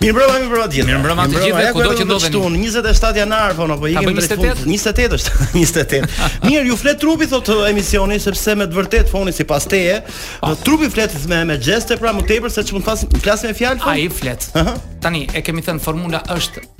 Mirëmbrëma, mirëmbrëma të gjithë. Mirëmbrëma të gjithëve kudo që ndodheni. Këtu 27 janar Fon apo ikim drejt fundit. 28 është, 28. Mirë, ju flet trupi thotë uh, emisioni sepse me të vërtetë Foni sipas teje, ah. uh, trupi flet me me gjeste pra më tepër se ç'mund të flasim me fjalë. Ai flet. Tani e kemi thënë formula është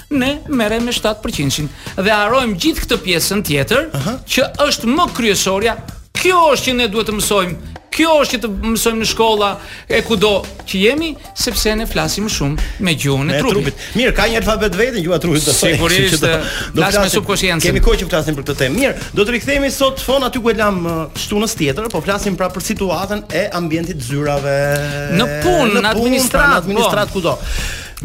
ne merrem me 7%-shin dhe harrojmë gjithë këtë pjesën tjetër uh -huh. që është më kryesorja. Kjo është që ne duhet të mësojmë. Kjo është që të mësojmë në shkolla e kudo që jemi, sepse ne flasim më shumë me gjuhën e trupit. trupit. Mirë, ka një alfabet vetë gjuha e trupit të saj. Sigurisht, do të flasim me subkonsciencën. Kemi kohë që flasim për këtë temë. Mirë, do të rikthehemi sot Fon aty ku e lamë uh, të shtunës tjetër, po flasim pra për situatën e ambientit të zyrave. Në punë, në, në administratë, po. kudo.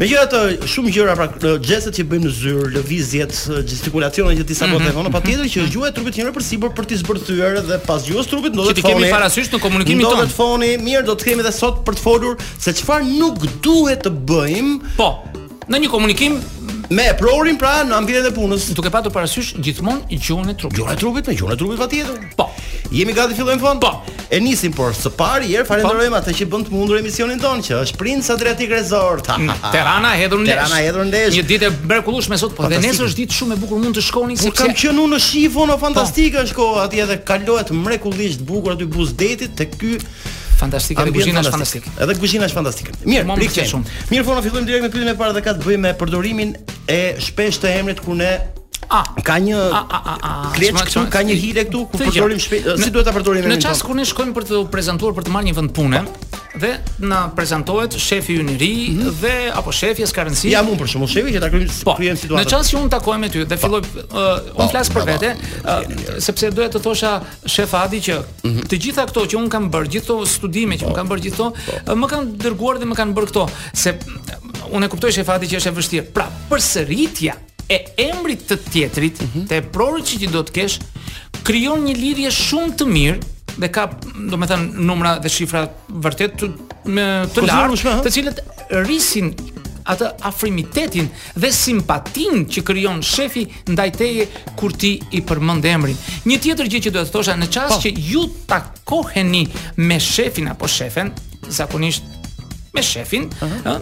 Megjithatë, shumë gjëra pra gjestet që bëjmë në zyrë, lëvizjet, gestikulacionet që disa bëjnë mm -hmm. Fon, patjetër që gjuha e trupit merr përsipër për t'i zbërthyer dhe pas gjuhës së trupit ndodhet Foni. Që t'i kemi parasysh në komunikimin tonë. Ndodhet Foni, mirë do të kemi edhe sot për të folur se çfarë nuk duhet të bëjmë. Po. Në një komunikim me eprorin pra në ambientin e punës. Duke patur parasysh gjithmonë gjuhën e trupit. Gjuhën e trupit, me gjuhën e trupit patjetër. Po. Jemi gati fillojmë Fon? Po. E nisim por së pari herë falenderojmë po. atë që bën të mundur emisionin tonë që është Prince Adriatic Resort. Mm, te Rana e Hedhun në Shëngjin. Te Rana e Hedhun në Shëngjin. Një ditë e mrekullueshme sot, por dhe nesër është ditë shumë e bukur, mund të shkoni sepse kam qenë unë në shi vonë po. fantastike është koha atje dhe kalohet mrekullisht bukur aty buzë detit tek ky fantastike dhe kuzhina është fantastike. Edhe kuzhina është fantastike. Mirë, Mom prikë shumë. Mirë, po na fillojmë direkt me pyetjen e parë dhe ka të bëjë me përdorimin e shpeshtë të emrit kur ne Ah, ka një kleçkë këtu, ka një hile këtu ku përdorim shpesh. Si duhet ta përdorim emrin? Në çast kur ne shkojmë për t'u prezantuar për të marrë një vend pune dhe na prezantohet shefi ynë i ri mhm. dhe apo shefja s'ka rëndësi. Jam unë për shkakun shefi që ta krijojmë po, krijojmë situatën. Në çast që unë takohem me ty dhe po. filloj po, unë flas për vete, sepse doja të thosha shef Adi që mhm. të gjitha këto që unë kam bërë, gjithë ato studime që unë kam bërë gjithto, më kanë dërguar dhe më kanë bërë këto se unë e kuptoj shef Adi që është e vështirë. Pra, përsëritja e emrit të tjetrit, mm -hmm. të eprorit që ti do të kesh, krijon një lidhje shumë të mirë dhe ka, domethënë, numra dhe shifra vërtet të të larta, të cilat rrisin atë afrimitetin dhe simpatinë që krijon shefi ndaj teje kur ti i përmend emrin. Një tjetër gjë që duhet të thosha në çast po. që ju takoheni me shefin apo shefen, zakonisht me shefin, uh -huh.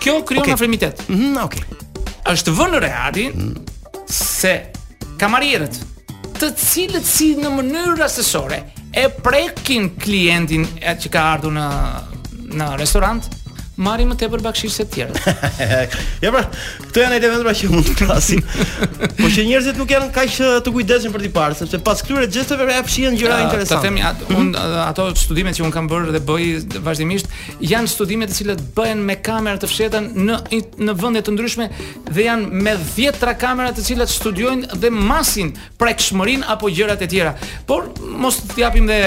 Kjo krijon okay. afrimitet. Mhm, mm okay. Është vënë re Ardi mm. se kamerierët, të cilët si në mënyrë rastësore e prekin klientin që ka ardhur në në restorant, marrin më tepër bakshish se të tjerët. ja pra, këto janë elementët pra që mund të flasim. po që njerëzit nuk janë kaq të kujdesshëm për të parë, sepse pas këtyre gjesteve ja fshihen gjëra interesante. Ta themi, unë ato studimet që unë kam bërë dhe bëj vazhdimisht, janë studime të cilat bëhen me kamera të fshehta në në vende të ndryshme dhe janë me dhjetëra kamera të cilat studiojnë dhe masin prekshmërinë apo gjërat e tjera. Por mos t'i japim dhe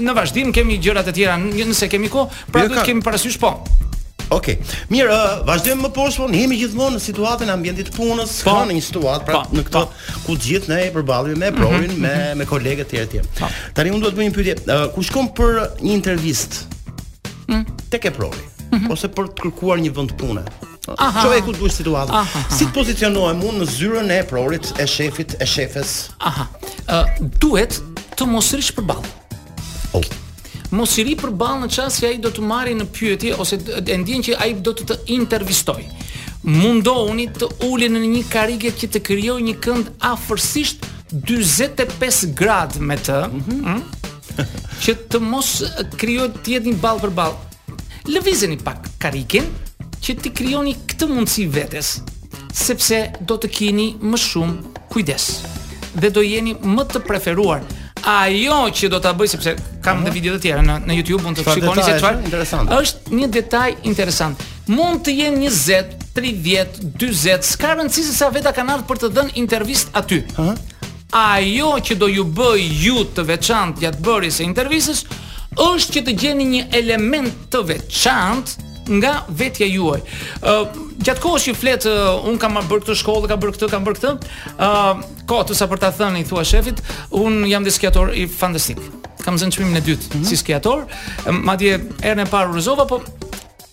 në vazhdim kemi gjërat e tjera nëse kemi kohë, pra do të kemi parasysh po. Ok, mirë, uh, vazhdojmë më poshtë, po, ne jemi gjithmonë në situatën e ambientit të punës, po, në një situatë, pra, po, në këtë, po. ku të gjithë ne i përballemi me mhm. eprorin, me me kolegët e tjerë etj. Tani mund, duhet të bëj një pyetje, uh, kur shkon për një intervistë? Mm. Tek eprori. Mm -hmm. Ose për të kërkuar një vend pune. Çoje ku të duash situata. Si të pozicionohem unë në zyrën e eprorit, e shefit, e shefes? Aha. Ë uh, duhet të mos rrish përballë. Oh. Mos i rri përballë në çast që ai do të të marrë në pyetje ose e ndjen që ai do të të intervistojë. Mundohuni të uleni në një karrige që të krijojë një kënd afërsisht 45 gradë me të, mm -hmm. që të mos krijojë të jetë një ballë për ballë. Lëvizeni pak karrigen që t'i krijoni këtë mundësi vetes, sepse do të keni më shumë kujdes dhe do jeni më të preferuar. Ajo që do ta bëj sepse kam dhe video të tjera në në YouTube mund të shikoni se çfarë. Është një detaj interesant. Mund të jenë 20, 30, 40, s'ka rëndësi se sa veta kanë ardhur për të dhënë intervistë aty. Ëh. Ajo që do t'ju bëjë ju të veçantë gjatë bërjes së intervistës është që të gjeni një element të veçantë nga vetja juaj. Ë uh, gjatë kohës që flet uh, unë kam bërë këtë shkollë, kam bërë këtë, kam bërë këtë, ë uh, kot sa për ta thënë i thua shefit, unë jam dhe skiator fantastik. Kam zënë çmimin e dytë mm -hmm. si skiator, madje herën e parë u rrëzova, po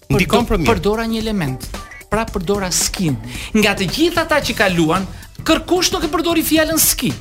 Ndikon për mirë. Përdora një element. Pra përdora skinë. Nga të gjithë ata që kaluan, kërkush nuk e përdori fjalën ski.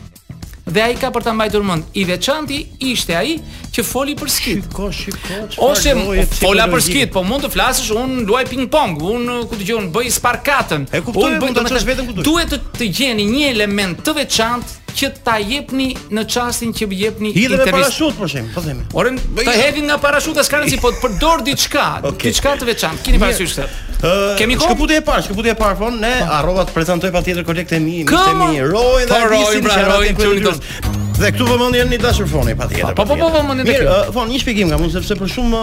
Dhe ai ka për ta mbajtur mend, i veçanti ishte ai që foli për skitë. Shiko, shiko. Ose fola për skitë, po mund të flasësh unë luaj ping pong, unë uh, ku dëgjon bëj spakatën. E kuptoj, unë bëj vetëm ku duhet. Duhet të, të gjeni një element të veçantë që ta jepni në çastin që jepni intervistë. Hidhem me parashutë për shembull, po themi. Ore, të, jo, hedhin nga parashuta s'ka rëndësi, po të përdor diçka, okay. diçka të veçantë. Keni parasysh këtë? Uh, Kemi kohë. Shkëputje e parë, shkëputje e parë, po ne pa. harrova të prezantoj patjetër kolegët e mi, miqtë e mi, Roy dhe Roy, Roy, pra, Roy, Roy, Roy, Dhe këtu vëmendjen i dashur Foni patjetër. Po po po vëmendjen e këtu. Fon, një shpjegim kam unë sepse për shumë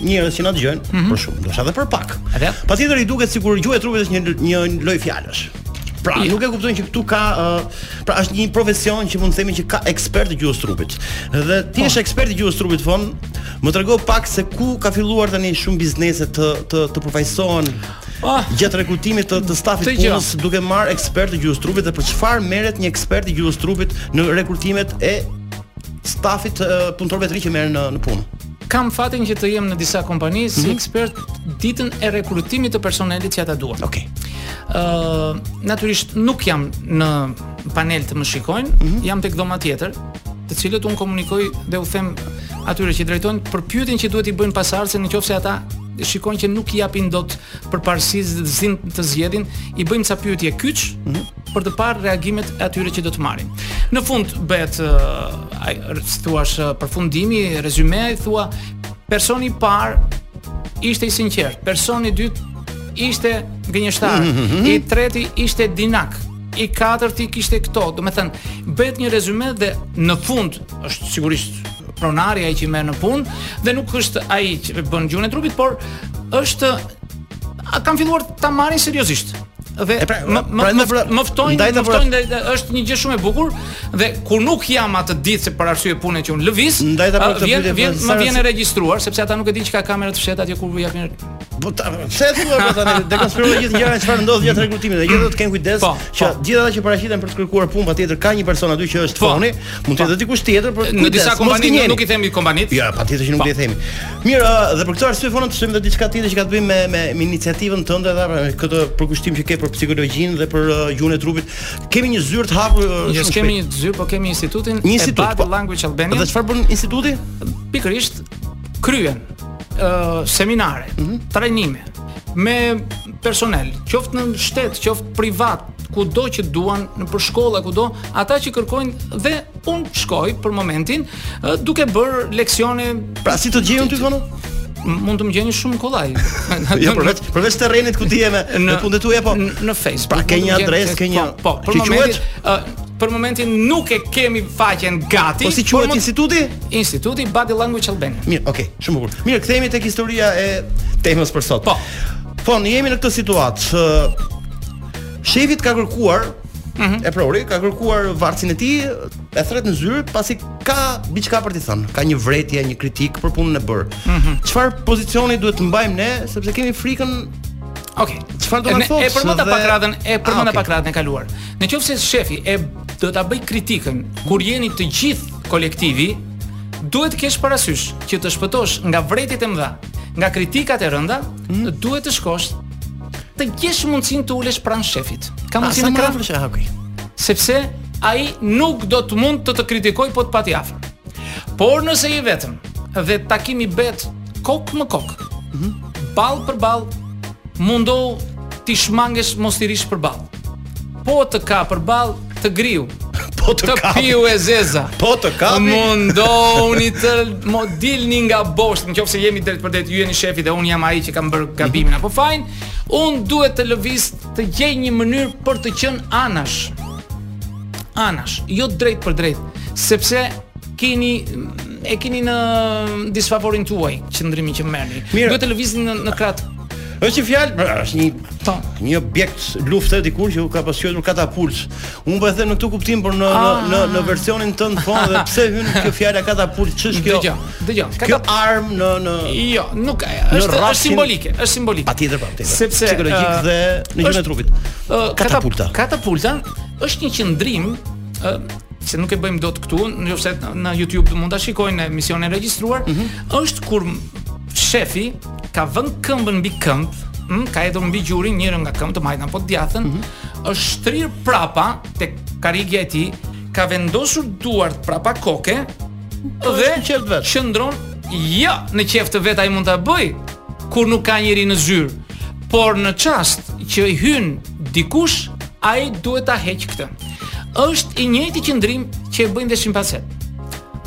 njerëz që na dëgjojnë, mm -hmm. për shumë, ndoshta edhe për pak. Patjetër i duket sikur gjuha e trupit është një një lojë fjalësh. Pra, nuk e kuptojnë që këtu ka, uh, pra është një profesion që mund të themi që ka ekspertë të gjuhës së trupit. Dhe ti po. je ekspert i gjuhës së trupit Fon, më trego pak se ku ka filluar tani shumë biznese të të të përfaqësohen Oh, gjatë rekrutimit të, të stafit të punës duke marrë ekspertë të gjuhës së trupit dhe për çfarë merret një ekspert i gjuhës së trupit në rekrutimet e stafit punëtorëve të rinj që merren në, në punë. Kam fatin që të jem në disa kompani si mhm. ekspert ditën e rekrutimit të personelit që ata duan. Okej. Ë, natyrisht nuk jam në panel të më shikojnë, mm -hmm. jam tek dhoma tjetër, të cilët unë komunikoj dhe u them atyre që drejtojnë për pyetjen që duhet t'i bëjnë pasardhëse në qoftë se ata shikojnë që nuk i japin dot përparësi cilin të zgjedhin, i bëjmë ca pyetje kyç, mm -hmm. për të parë reagimet e atyre që do të marrin. Në fund bëhet si thua përfundimi, rezymeja thua personi i parë ishte i sinqertë, personi i dytë ishte gënjeshtar, mm -hmm. i treti ishte dinak, i katërti kishte këto. Domethënë, bëhet një rezyme dhe në fund është sigurisht pronari ai që merr në punë dhe nuk është ai që bën gjuhën e trupit, por është A kanë filluar ta marrin seriozisht? Dhe pra, më pra, më ftojnë, pra, më ftojnë ndaj është një gjë shumë e bukur dhe kur nuk jam atë ditë se për arsye pune që unë lëviz ndaj ta për të vjen vjen më vjen e regjistruar sepse ata nuk e dinë që ka kamera të fshehta atje kur japin Po ta pse thua po tani dekonspirove gjithë gjërat çfarë ndodh gjatë rekrutimit ne gjithë do të kemi kujdes po, që po. gjithë ata që paraqiten për të kërkuar punë patjetër ka një person aty që është po, Foni, mund të jetë dikush tjetër por kujdes. Në disa kompani nuk i themi kompanitë. Jo, patjetër që nuk i themi. Mirë, uh, dhe për këtë arsye Foni të shtojmë edhe diçka tjetër që ka të bëjë me me, me iniciativën tënde dhe me këtë përkushtim që ke për psikologjinë dhe për uh, gjuhën e trupit. Kemi një zyrë të hapur. Uh, jo, kemi një zyrë, po kemi institutin një institut, Body, po, Language Albania. Dhe çfarë bën instituti? Pikërisht kryen uh, seminare, mm -hmm. trajnime me personel, qoftë në shtet, qoftë privat, kudo që duan nëpër shkolla kudo ata që kërkojnë dhe unë shkoj për momentin duke bërë leksione pra si të gjejnë ty Foni mund të më gjeni shumë kollaj. jo përveç përveç terrenit ku ti je me në punët e tua apo në Facebook. Pra ke një adresë, ke një po, po për momentin për momentin nuk e kemi faqen gati. Po si quhet instituti? Instituti Body Language Albania. Mirë, okay, shumë bukur. Mirë, kthehemi tek historia e temës për sot. Po. Po, ne jemi në këtë situatë. Shefi të ka kërkuar, mm -hmm. eprori, ka kërkuar vartësin e tij e thret në zyrë pasi ka diçka për t'i thënë, ka një vërejtje, një kritikë për punën e bërë. Mhm. Çfarë pozicioni duhet të mbajmë ne sepse kemi frikën Ok, çfarë do të thotë? E përmenda dhe... pak radhën, e përmenda ah, okay. pak radhën e kaluar. Në qoftë se shefi do ta bëjë kritikën kur jeni të gjithë kolektivi, duhet të kesh parasysh që të shpëtosh nga vërejtjet e mëdha, nga kritikat e rënda, mm. duhet të shkosh të gjesh mundësinë të ulesh pranë shefit. Ka ah, mundësi te krahët, ah, okay. Sepse ai nuk do të mund të të kritikojë po të pati afër. Por nëse je vetëm dhe takimi bëhet kokë më kokë, mm -hmm. ballë për ballë, mundohu t'i shmangesh mos t'i rrish përballë. Po të ka përballë të griu, po të, të piu e zeza. Po të kapi. Mundohuni të mos dilni nga boshti, nëse jemi drejtpërdrejt, ju jeni shefi dhe unë jam ai që kam bërë gabimin mm -hmm. apo fajin. Unë duhet të lëviz të gjej një mënyrë për të qenë anash. Anash, jo drejtpërdrejt, sepse keni e keni në disfavorin tuaj qëndrimin që merrni. Duhet të lëvizni në, në krah Është një fjalë, pra, është një ta, një objekt lufte dikur që u ka pas quajtur katapultë Unë po e them në këtë kuptim, por në në në, në ah. versionin tënd po dhe pse hyn kjo fjala katapultë ç'është kjo? Dëgjo, dëgjo. Kjo armë në në Jo, nuk është është rrashin... simbolike, është simbolike. Patjetër, patjetër. Sepse psikologjik uh, dhe në gjuhën e trupit. Uh, katapulta. Katapulta është një qëndrim uh, se nuk e bëjmë dot këtu, nëse në YouTube mund ta shikojnë emisionin e regjistruar, mm -hmm. është kur Shefi ka vënë këmbën mbi këmbë, hm, ka hedhur mbi gjurin njërën nga këmbë të majtën apo të djathtën, mm -hmm. është shtrirë prapa tek karrigia e tij, ka vendosur duart prapa koke po, dhe qëndron jo në qejf të vet ai mund ta bëjë kur nuk ka njeri në zyrë, por në çast që i hyn dikush, ai duhet ta heqë këtë. Është i njëjti qëndrim që e bëjnë dhe shimpanzetë.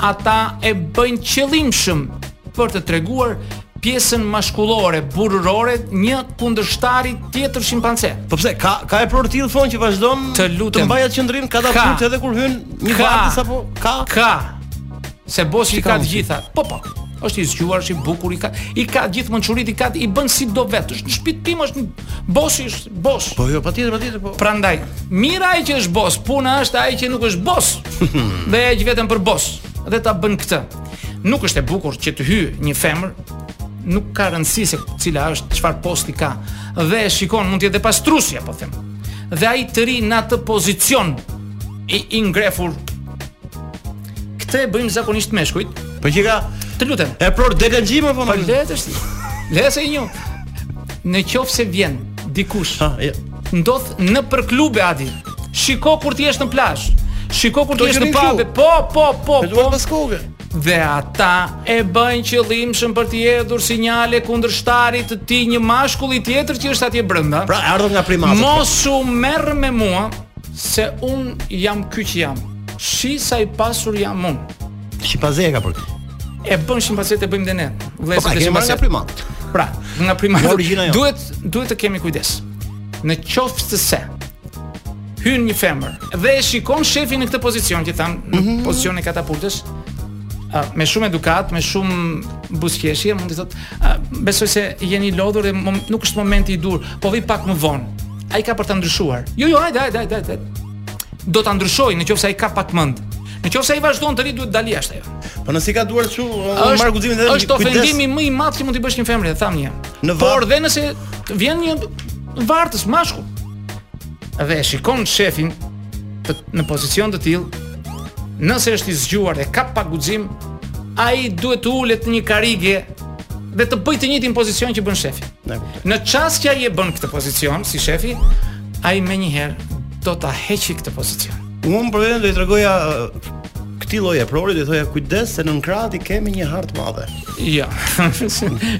Ata e bëjnë qëllimshëm për të treguar pjesën mashkullore burrërore një kundërshtari tjetër shimpanze. Po pse ka ka e për tillë thonë që vazhdon të lutem të mbajë qëndrim katapultë edhe kur hyn një vartës apo ka ka se bosi i ka të gjitha. Po po. Është i zgjuar, është i bukur, i ka i ka gjithë mençuritë, i ka i bën si do vetë. Është në shtëpi time, është bosi, është bos. Po jo, patjetër, patjetër, po. Prandaj, mirë ai që është bos, puna është ai që nuk është bos. Dhe ai që e vë veten për bos. dhe ta bën këtë. Nuk është e bukur që të hyjë një femër nuk ka rëndësi se cila është, çfarë posti ka. Dhe e shikon, mund të jetë pastruesja, po them. Dhe ai të rrijë në atë pozicion i, i ngrefur. Këtë e bëjnë zakonisht meshkujt. Po që ka? Të lutem. E pro delen gjim apo nuk? Po letësh. Lesa i një. Në qoftë se vjen dikush. Ha, ja. ndodh nëpër klube Adi. Shiko kur të jesh në plazh. Shiko kur të jesh në pabe. Po, po, po. Të duhet të skuqe. Dhe ata e bëjnë qëllimshëm për të hedhur sinjale kundërshtarit të tij një mashkulli tjetër që është atje brenda. Pra, ardhur nga primatët. Mos u merr me mua se unë jam ky që jam. Shi sa i pasur jam unë. Shimpanze e ka për këtë. E bëjnë shimpanzetë e bëjmë dhe ne. Vëllezër po, të shimpanzeve. Pra, pra, nga primatët. Jo. Duhet duhet të kemi kujdes. Në qoftë se hyn një femër dhe e shikon shefin në këtë pozicion, që thamë, në mm -hmm. pozicionin e katapultës, me shumë edukatë, me shumë buzëqeshje, mund të thotë, besoj se jeni lodhur dhe nuk është momenti i duhur, po vij pak më vonë. Ai ka për ta ndryshuar. Jo, jo, hajde, hajde, hajde, hajde. Do ta ndryshojë nëse ai ka pak mend. Në qoftë se ai vazhdon të rri duhet dalë jashtë ajo. Po nëse ka duar çu marr guximin edhe është ofendimi më i madh që mund të bësh një femre, e thamë një. Në Por dhe nëse vjen një vartës mashkull dhe e shikon shefin të, në pozicion të tillë, nëse është i zgjuar dhe ka pak guxim, ai duhet të ulet në një karrige dhe të bëjë të njëjtin pozicion që bën shefi. Në çast që ai e bën këtë pozicion si shefi, ai menjëherë do ta heqë këtë pozicion. Unë për vete do i tregoja këtij lloj eprori dhe i thoja kujdes se nën krahët i kemi një hartë të madhe. Jo.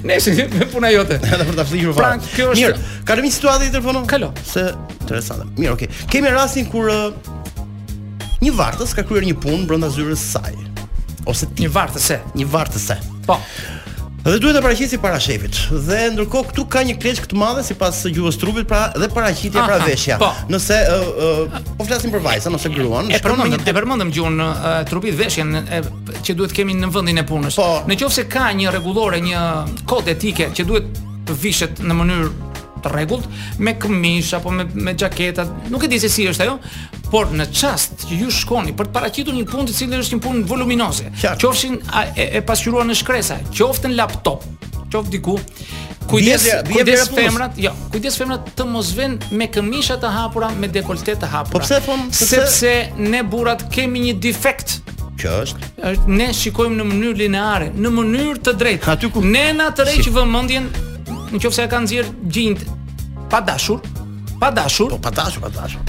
Në zeme puna jote. Edhe për ta flliqur fare. Pra, kjo është Mirë, ka një situatë tjetër Fono? Kalo. Se interesante. Mirë, okay. Kemi rastin kur uh, një vartës ka kryer një punë brenda zyrës së saj. Ose ti. një vartëse, një vartëse. Po. Dhe duhet ta paraqesë para shefit. Dhe ndërkohë këtu ka një kleçkë të madhe sipas gjuhës së trupit, pra dhe paraqitja pra veshja. Po. Nëse ë ë po flasim për vajzën ose gruan, e përmendëm, një... e përmendëm gjuhën e trupit veshjen e, që duhet të kemi në vendin e punës. Po. Në qoftë se ka një rregullore, një kod etike që duhet të vishet në mënyrë të rregullt me këmishë apo me me xhaketa, nuk e di se si është ajo, Por në çast që ju shkoni për të paraqitur një punë të cilën është një punë voluminoze, qofshin e, e pasqyruar në shkresa, qoftë në laptop, qoftë diku, Kujdes, kujdes femrat, jo, kujdes femrat të mos venë me këmisha të hapura, me dekolte të hapura. Po pse thonë? Sepse ne burrat kemi një defekt që është është ne shikojmë në mënyrë lineare, në mënyrë të drejtë. Aty ku ne na tërheq vëmendjen, nëse i ka nxjerrë gjinjtë pa dashur, pa dashur. Po pa dashur, pa dashur.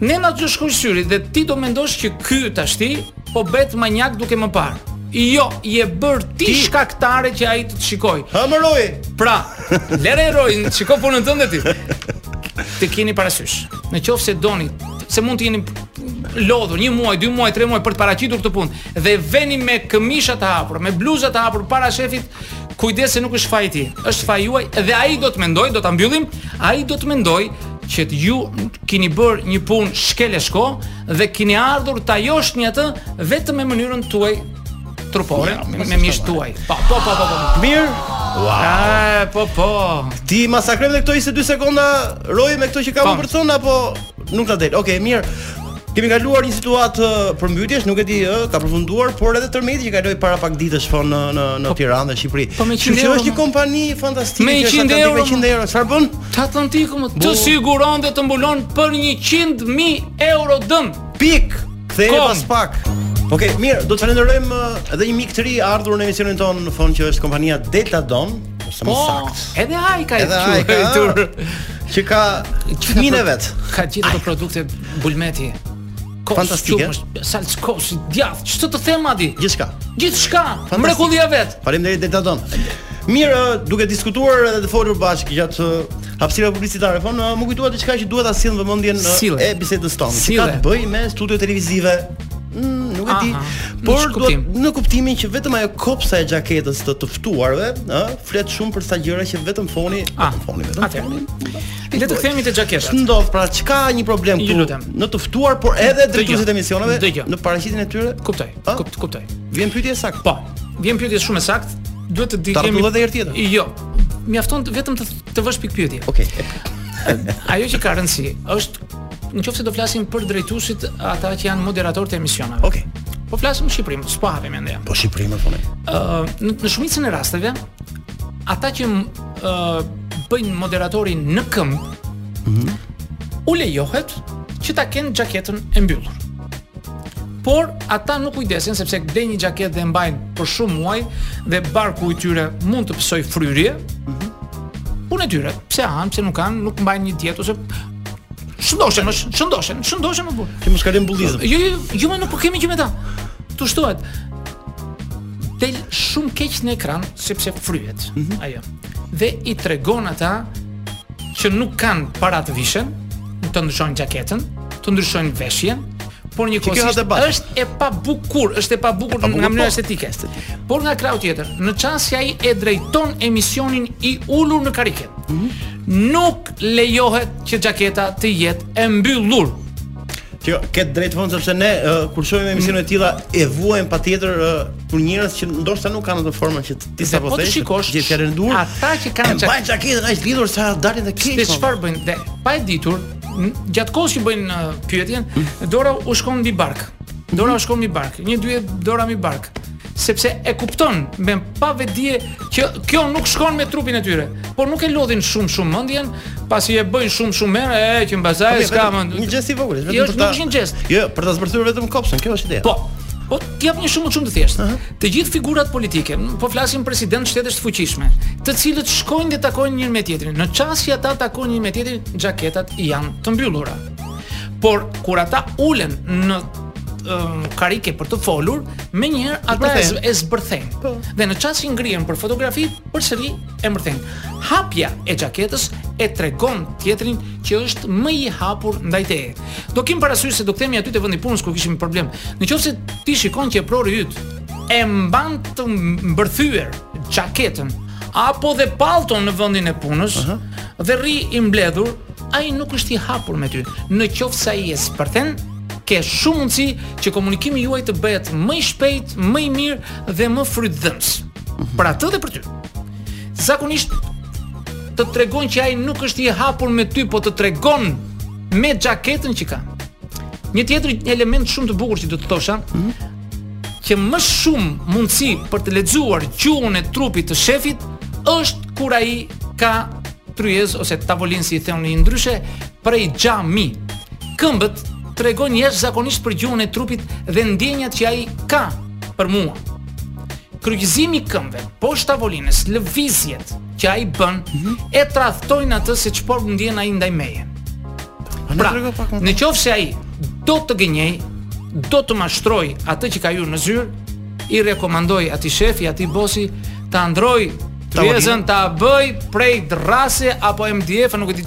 Ne na do shkojë syri dhe ti do mendosh që ky tashti po bëhet manjak duke më parë. Jo, je bërë ti, ti. shkaktare që ai të, të shikojë. Hamëroj. Pra, lëre Roi, shiko punën tënde ti. Të keni parasysh. Në qoftë se doni, se mund të jeni lodhur një muaj, dy muaj, tre muaj për të paraqitur këtë punë dhe veni me këmisha të hapura, me bluza të hapura para shefit, Kujdes se nuk është faji i tij, është faji juaj dhe ai do të mendojë, do ta mbyllim, ai do të mendojë që ju keni bërë një punë shkele shko dhe keni ardhur ta joshni atë vetëm me mënyrën tuaj trupore ja, me, me mishin tuaj. Po po po po. po. Mirë. Wow. Ah, po po. T'i masakrova këto 22 sekonda Roi me këto që kam po. për të thënë apo Nuk na del. Okej, okay, mirë. Kemi kaluar një situatë përmbytjesh, nuk e di a ka përfunduar, por edhe tërmeti që kaloi para pak ditësh fon në në në po, Tiranë dhe Shqipëri. Po me 100 euro. Është një kompani fantastike me 100 euro, me 100 euro, çfarë bën? Të Atlantiku më të siguron dhe të mbulon për 100.000 euro dëm. Pik. Kthehemi pas pak. Okej, okay, mirë, do të falenderojmë edhe një mik të ri, ardhur në emisionin tonë, Fon, që është kompania Delta Doni. Ose po, më saktë. Edhe ai ka edhe ai ka tur që ka fëmin e vet. Ka gjithë ato produkte bulmeti. Fantastike. Salcë kosi, djath, ç'të të them aty? Gjithçka. Gjithçka. Mrekullia vetë. Faleminderit Delta Doni. Mirë, duke diskutuar edhe duke folur bashkë gjatë hapësirave publicitare. Po më kujtuat diçka që duhet ta sjell në vëmendjen e bisedës tonë. Ka të bëjë me studiot televizive, Mm, nuk e di. Por në kuptimin që vetëm ajo kopsa e xhaketës të të ftuarve, ë, flet shumë për sa gjëra që vetëm foni, ah, vetëm foni, vetëm atë. foni. Le të themi te xhaketat. Ç'ndodh pra, ka një problem këtu? Në të ftuar, por edhe drejtuesit e emisioneve në paraqitjen e tyre. Kuptoj. Kuptoj, kuptoj. Vjen pyetja saktë. Po. Vjen pyetje shumë e saktë. Duhet të dish, kemi folur edhe herë tjetër. Jo. Mjafton vetëm të të vësh pikë pyetje. Okej. Okay. Ajo që ka rëndësi është Në qoftë se do flasim për drejtuesit, ata që janë moderatorë të emisioneve. Okej. Okay. Po flasim në Shqipëri, s'po hapem ende. Po Shqipëri më thonë. Ë, në, në shumicën e rasteve, ata që ë bëjnë moderatorin në këmbë, mm -hmm. u lejohet që ta kenë xhaketën e mbyllur. Por ata nuk kujdesen sepse blejnë një xhaketë dhe e mbajnë për shumë muaj dhe barku i tyre mund të pësojë fryrje. Mm -hmm. Punë e tyre, pse han, pse nuk hanë, nuk mbajnë një dietë ose Shëndoshen, shëndoshen, shëndoshen more burrë. Ti mos kalo në bullizëm. Jo, jo, jo, ne nuk kemi gjë me ta. Tu shtohet. Del shumë keq në ekran sepse fryhet. Mm -hmm. Ajo. Dhe i tregon ata që nuk kanë para të vishen, të ndryshojnë xhaketën, të ndryshojnë veshjen, por njëkohësisht është e pabukur, është e pabukur nga mënyra po. estetike. Por nga krahu tjetër, në çast që ai e drejton emisionin i ulur në karriget. Mm -hmm. Nuk lejohet që xhaketa të jetë e mbyllur. Kjo ke të drejtë, Fon, sepse ne uh, kur shohim emisione të tilla e vuajmë patjetër uh, për njerëz që ndoshta nuk kanë atë formën që ti sapo the. Po të shikosh, gjithë kanë rendur. Ata që kanë xhaketë. Mbajnë xhaketën aq lidhur sa dalin keq. Se po. çfarë bëjnë? Dhe pa e ditur, gjatë kohës që bëjnë uh, pyetjen, mm. dora u shkon mbi bark. Dora u shkon mbi bark. Një dy dora mbi bark. sepse e kupton me pavetëdije që kjo nuk shkon me trupin e tyre. Po nuk e lodhin shumë shumë mendjen, pasi e bëjnë shumë shumë herë, e që mbazaj okay, s'ka mend. Një gjest i vogël, vetëm jo, për ta. Jo, është një gjest. Jo, për ta zbërthyer vetëm kopshën, kjo është ideja. Po. Po të jap një shumë shumë të thjeshtë. Uh -huh. Të gjithë figurat politike, po flasim president shtetesh të fuqishme, të cilët shkojnë dhe takojnë njëri me tjetrin. Në çast që ata takojnë njëri me tjetrin, xhaketat janë të mbyllura. Por kur ata ulen në karike për të folur, menjëherë ata e, e zbërthejnë. Po. Dhe në çast që ngrihen për fotografi, përsëri e mbërthejnë. Hapja e xhaketës e tregon tjetrin që është më i hapur ndaj teje. Do kim parasysh se do kthehemi aty te vendi i punës kur kishim problem. Në qoftë se ti shikon që eprori yt e mban të mbërthyer xhaketën apo dhe pallton në vendin e punës uh -huh. dhe rri i mbledhur, ai nuk është i hapur me ty. Në qoftë se ai e zbërthen, Ke shumë mundësi që komunikimi juaj të bëhet më i shpejtë, më i mirë dhe më frytdhënës. Mhm. Për atë dhe për ty. Zakonisht të tregon që ai nuk është i hapur me ty, po të tregon me xhaketën që ka. Një tjetër një element shumë të bukur që do të thosha, mm -hmm. që më shumë mundësi për të lexuar gjuhën e trupit të shefit është kur ai ka tryezë ose tavolinë si i themi ndryshe prej xhami. Këmbët tregojnë jashtëzakonisht për gjuhën e trupit dhe ndjenjat që ai ka për mua. Kryqëzimi i këmbëve poshtë tavolinës, lëvizjet që ai bën mhm. e tradhtojnë atë se çfarë ndjen ai ndaj meje. Pra, në qoftë se ai do të gënjejë, do të mashtrojë atë që ka ai në zyrë, i rekomandoj atij shefi, atij bosi, ta ndërrojë tryezën, ta bëjë prej dërrase apo MDF, nuk e di,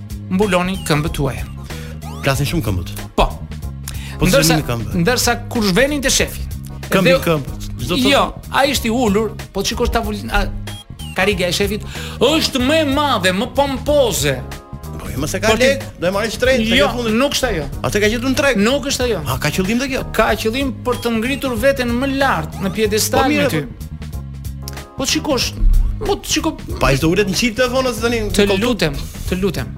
mbuloni këmbët tuaja. Flasin shumë këmbët. Po. Po ndërsa ndërsa kur venin te shefi. Këmbi dhe, këmb. Çdo të Jo, ai është i ulur, po t'shikosh tavolinën a karriga e shefit është më e madhe, më pompoze. Po jo, mos e ka le, do e marrë shtrenjt tek jo, fundi. Jo, nuk është ajo. Atë ka gjetur në treg. Nuk është ajo. A ka qëllim dhe kjo? Ka qëllim për të ngritur veten më lart në piedestal po, me ty. Po, Po të shikosh, po të shiko. Pa ishte ulet në çit telefonë se tani. Të lutem, të lutem.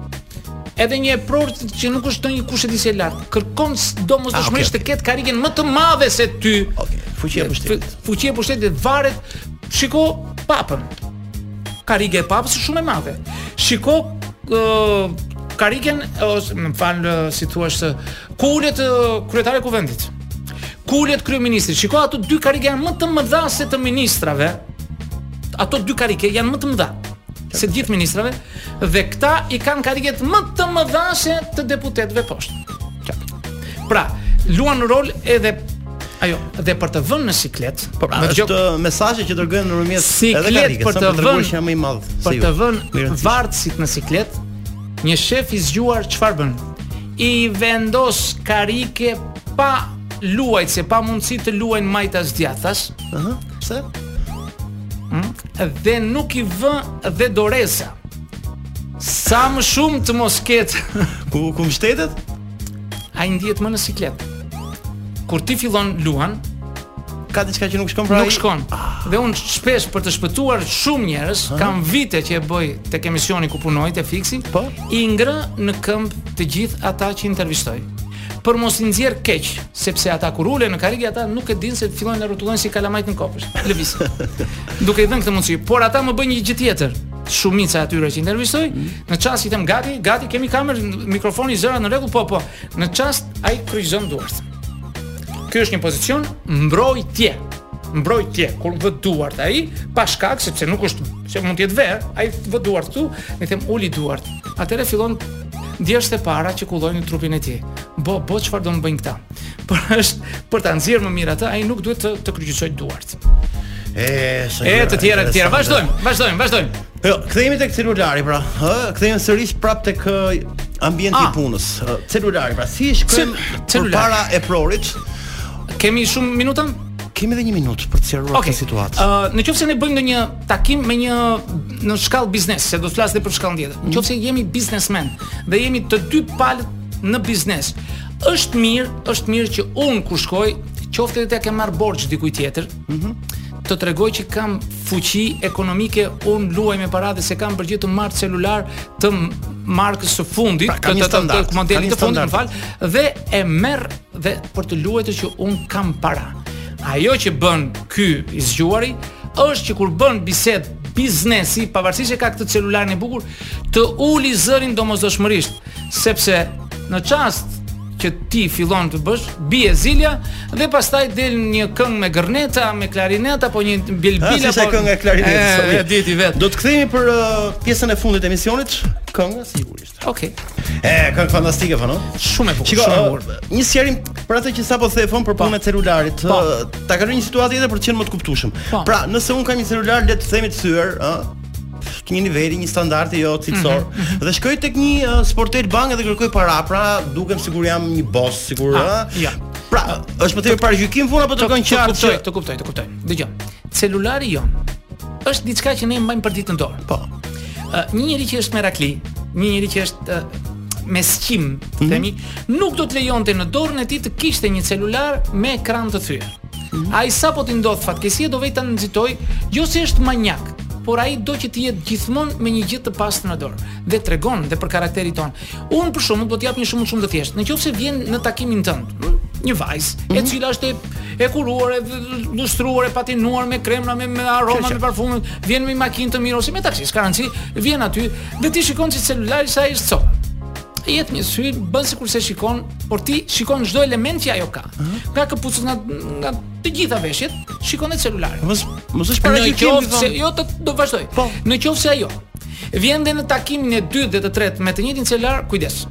Edhe një epror që nuk është ndonjë kushedi se i lartë. Kërkon domosdoshmërisht ah, të ketë karrigen më të madhe se ty. Okej. Fuqia e pushtetit. Fuqia e pushtetit varet. Shiko papën. Karrigia e papës është shumë e madhe. Shiko karrigen ose më fal si thua ti ku ulet kryetari i kuvendit. Ku ulet kryeministri, shiko ato dy karike janë më të mëdha se të ministrave. Ato dy karike janë më të mëdha se të gjithë ministrave dhe këta i kanë kariket më të mëdha se të deputetëve poshtë. Pra, luan rol edhe ajo dhe për të vënë në siklet, po pra, është jo... mesazhi që dërgojmë nëpërmjet edhe karike, për të vënë që më i madh. Për të vënë vartësit në siklet, një shef i zgjuar çfarë bën? I vendos karike pa luajtëse, pa mundësi të luajnë majtas djathtas. Ëh, pse? Hm? Dhe nuk i vë dhe doreza. Sa më shumë të mos ketë ku ku mbështetet? Ai ndihet më në siklet. Kur ti fillon luan, Ka diçka që nuk shkon pra. Nuk shkon. Ah. Dhe un shpesh për të shpëtuar shumë njerëz, kam vite që e bëj tek emisioni ku punoj te Fiksi, po i ngrë në këmbë të gjithë ata që intervistoj. Për mos i nxjerr keq, sepse ata kur ulen në karrige ata nuk e dinë se fillojnë të rrotullohen si kalamajt në kopsht. Lëviz. Duke i dhënë këtë mundësi, por ata më bëjnë një gjë tjetër shumica e atyre që intervistoj, mm -hmm. në çast i them gati, gati kemi kamerë, mikrofoni zërat në rregull, po po. Në çast ai kryqëzon duart. Ky është një pozicion mbrojtje. Mbrojtje, kur vë duart ai, pa shkak sepse nuk është se mund të jetë verë, ai vë duart këtu, ne them uli duart. Atëherë fillon djersët e para që kullojnë në trupin e tij. Bo, bo, çfarë do më bëjnë këta? Por është, për ta nxjerrë më mirë atë, ai nuk duhet të, të kryqëzojë duart. E, e të tjera, të tjera, vazhdojmë, vazhdojmë, vazhdojmë. Jo, kthehemi tek celulari pra. Ë, kthehemi sërish prap tek ambienti i ah. punës. Celulari pra, si e shkruajmë përpara eprorit? Kemi shumë minuta? Kemi edhe një minutë për të sqaruar okay. këtë situatë. Ë, uh, në qoftë se ne bëjmë ndonjë takim me një në shkallë biznes, se do të flasim për shkallën tjetër. Në qoftë se jemi biznesmen dhe jemi të dy palët në biznes, është mirë, është mirë që unë kur shkoj, qoftë edhe të kem marr borxh dikujt tjetër, Mm -hmm. Të tregoj që kam fuqi ekonomike, un luaj me para dhe s'e kam për gjë të marr celular të markës së fundit, pra, kam të, të, të, të modelit të fundit, më fal, dhe e merr dhe për të luajtur që un kam para. Ajo që bën ky i zgjuari është që kur bën bisedë biznesi, pavarësisht se ka këtë celularin e bukur, të uli zërin domosdoshmërisht. Sepse në çast që ti fillon të bësh, bie zilja dhe pastaj del një këngë me gërneta, me klarinet apo një bilbil apo si këngë e klarinetës. E, e di ti vet. Do të kthehemi për uh, pjesën e fundit të emisionit, këngë sigurisht. Okej. Okay. E, këngë fantastike Fano. Shumë e bukur. Shiko, shumë e bukur. Uh, një sqarim për atë që sapo the Fano për punën e celularit. Po. Uh, ta kaloj një situatë tjetër për të qenë më të kuptueshëm. Pra, nëse un kam një celular le të themi të thyer, ë, uh, të një niveli, një standardi jo cilësor. Mm -hmm. Dhe shkoj tek një uh, sportel banke dhe kërkoj para, pra dukem sikur jam një boss, sikur ah, ëh. Ah, ja. Pra, është më tepër paragjykim pra apo të kanë qartë? Të kuptoj, të kuptoj, të kuptoj. Dëgjo. Celulari jonë është diçka që ne mbajmë përditë në dorë. Po. Uh, një njeri që është merakli, një njeri që është uh, me sqimë, mm -hmm. themi, nuk do të lejonte në dorën e tij të kishte një celular me ekran të thyer. Ai sapo t'i ndodhë fatkeqësia do vejë ta ndërrojë, jo se është maniak, por ai do që të jetë gjithmonë me një gjë të pastër në dorë dhe tregon dhe për karakterin tonë. Unë për shembull do të jap një shembull shumë të thjeshtë. Në qoftë se vjen në takimin tënd një vajzë, mm -hmm. e mhm. cila është e, e kuruar, e lustruar, e patinuar me kremra, me, me aroma, me parfume, vjen me makinë të mirë ose me taksi, s'ka rëndësi, vjen aty dhe ti shikon se celulari i saj është copë. I hedh një sy, bën sikur s'e shikon, por ti shikon çdo element që ajo ka. Nga këpucët nga nga të gjitha veshjet, shikon edhe celularin. Mos mos është paragjykim. Në qoftë se jo të ta vazhdoj. Po. Në qoftë se ajo vjen dhe në takimin e dytë dhe të tretë me të njëjtin celular, kujdes.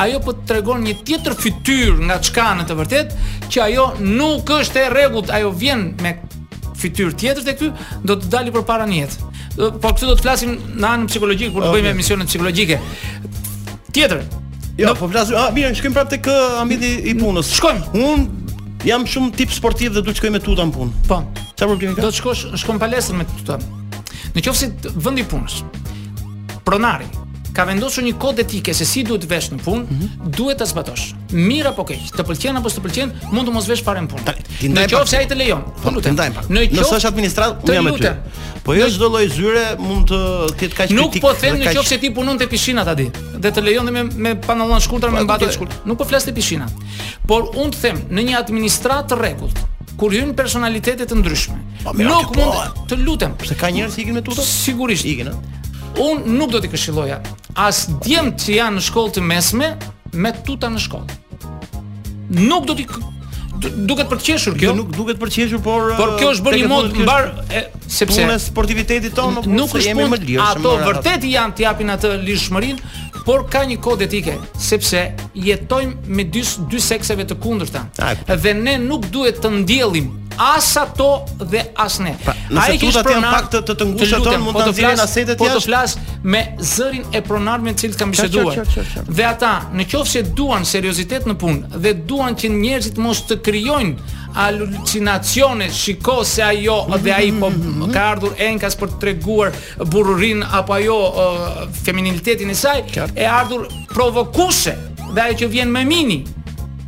Ajo po të tregon një tjetër fytyrë nga çka në të vërtetë, që ajo nuk është e rregullt, ajo vjen me fytyrë tjetër tek ty, do të dalë përpara në jetë. Por këtë do të flasim në anën psikologjike kur të bëjmë emisionet psikologjike. Tjetër, Jo, po flasim, ah, mirë, shkojmë prapë tek uh, ambienti i punës. Shkojmë. Unë jam shumë tip sportiv dhe duhet të shkoj me tuta në punë. Po. Çfarë problemi ka? Do të shkosh, shko në palestër me tuta. Në qoftë se t- vendi i punës. Pronari ka vendosur një kod etike se si duhet të vesh në punë, Mhm. duhet ta zbatosh. Mirë apo keq, të pëlqen apo s'të pëlqen, mund të mos vesh fare në punë. Tani, ti Në ndaj qoftë pak. se ai të lejon. Po të ndajmë pak. Në Nëse qoftë është administratë, të unë jam me ty. lutem. Po jo çdo lloj zyre mund të jetë kaq Nuk strikte po them dhe në kaq- qoftë se ti punon te pishinat aty. dhe të lejon me me pantallona shkurtër me mbathje shkurtër. Nuk po flas te pishina. Por unë të them, në një administratë të rregullt, ku hyjnë personalitete të ndryshme, pa, po, nuk mund po, të, të lutem. Pse ka njerëz që ikin me tuta? Sigurisht ikin. Unë nuk do t'i këshilloja as djemtë që janë në shkollë të mesme me tuta në shkollë. nuk do të duket për të qeshur kjo. Nuk duket për të qeshur, por por kjo është bërë një modë mbarë sepse puna e sportivitetit tonë nuk, nuk është jemi më lirshëm. Ato vërtet janë të japin atë lirshmërinë, por ka një kod etike, sepse jetojmë me dy dy sekseve të kundërta. Dhe ne nuk duhet të ndjellim as ato dhe as ne. Pra, nëse tutat janë pak të të, të ngushta mund të t'i nxjerrin asetet jashtë. Po të flas me zërin e pronarëve me të cilët kam biseduar. Dhe ata, në qoftë se duan seriozitet në punë dhe duan që njerëzit mos të krijojnë alucinacione, shiko se ajo dhe ai po ka ardhur enkas për të treguar burrërinë apo ajo uh, feminilitetin e saj, e ardhur provokuese dhe ajo që vjen me mini.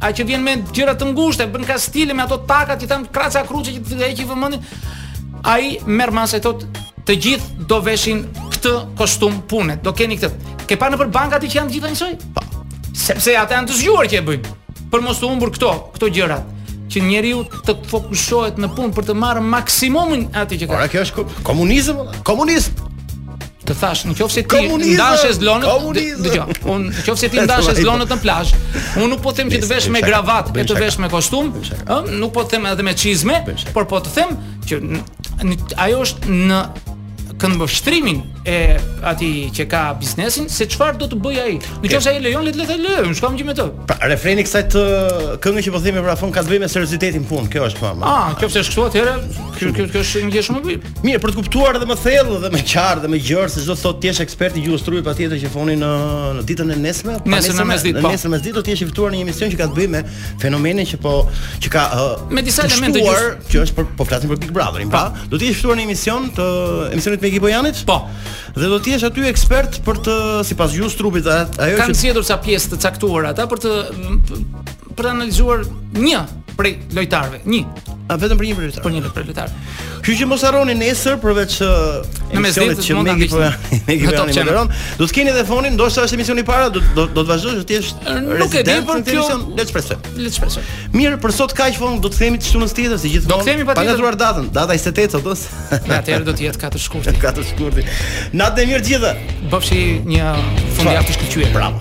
A që vjen me gjëra të ngushta, bën ca stile me ato takat që thamë kraca kruce që të heqi vëmendin. Ai merr masë thot të gjithë do veshin këtë kostum pune. Do keni këtë. Ke pa nëpër banka ti që janë të gjitha njësoj? Po. Sepse ata janë të zgjuar që e bëjnë. Për mos të humbur këto, këto gjëra që njeriu të fokusohet në punë për të marrë maksimumin atë që ka. Ore kjo është komunizëm, komunizëm. Të thashë, në qoftë se ti ndan shezlonët, dëgjoj. Unë në qoftë se ti ndan shezlonët në plazh, unë nuk po them që të vesh me gravatë e të vesh me kostum, ë, nuk po them edhe me çizme, por po të them që ajo është në këndvështrimin e atij që ka biznesin se çfarë do të bëjë ai. Në qoftë se ai lejon, le të lejojë, unë s'kam gjë me të. Pra, refreni kësaj këngë që po themi pra Fon ka të bëjë me seriozitetin në punë, kjo është mama. Ah, po nëse është kështu atëherë? Kjo kjo kjo është një gjë shumë e bukur. Mirë, për të kuptuar edhe më thellë dhe më qartë dhe më gjerë se ç'do të thotë ti je ekspert i gjuhës trupit patjetër që Foni në në ditën e nesërme, po Nesër në mesditë, në po. nesër mesditë do të jesh i ftuar në një emision që ka të bëjë me fenomenin që po që ka uh, Me disa të elemente shtuar, gjuhës. që është për po flasim për Big Brotherin, pra, do të jesh ftuar në emision të emisionit me Gibo Janit? Po. Dhe do të jesh aty ekspert për të sipas gjuhës trupit dhe ajo Kanë përzgjedhur ca pjesë të caktuara ata për të për të analizuar një prej lojtarëve, një. A vetëm për një lojtar. Për një lojtar. Kështu që mos harroni nesër përveç në mesditë që mund ta ndiqni. Ne kemi tani me Ron. Do të keni edhe Fonin, ndoshta është emisioni i parë, do do të vazhdosh të jesh rezident për këtë emision, le të shpresoj. Le të shpresoj. Mirë, për sot kaq Fon do të shihemi të shtunën tjetër, si gjithmonë. Do të shihemi patjetër. Pa ngatërruar datën, data 28 sot. Atëherë do të jetë katër shkurti. Katër shkurti. Natën e mirë gjithëve. Bëfshit një fundjavë të shkëlqyer. Bravo.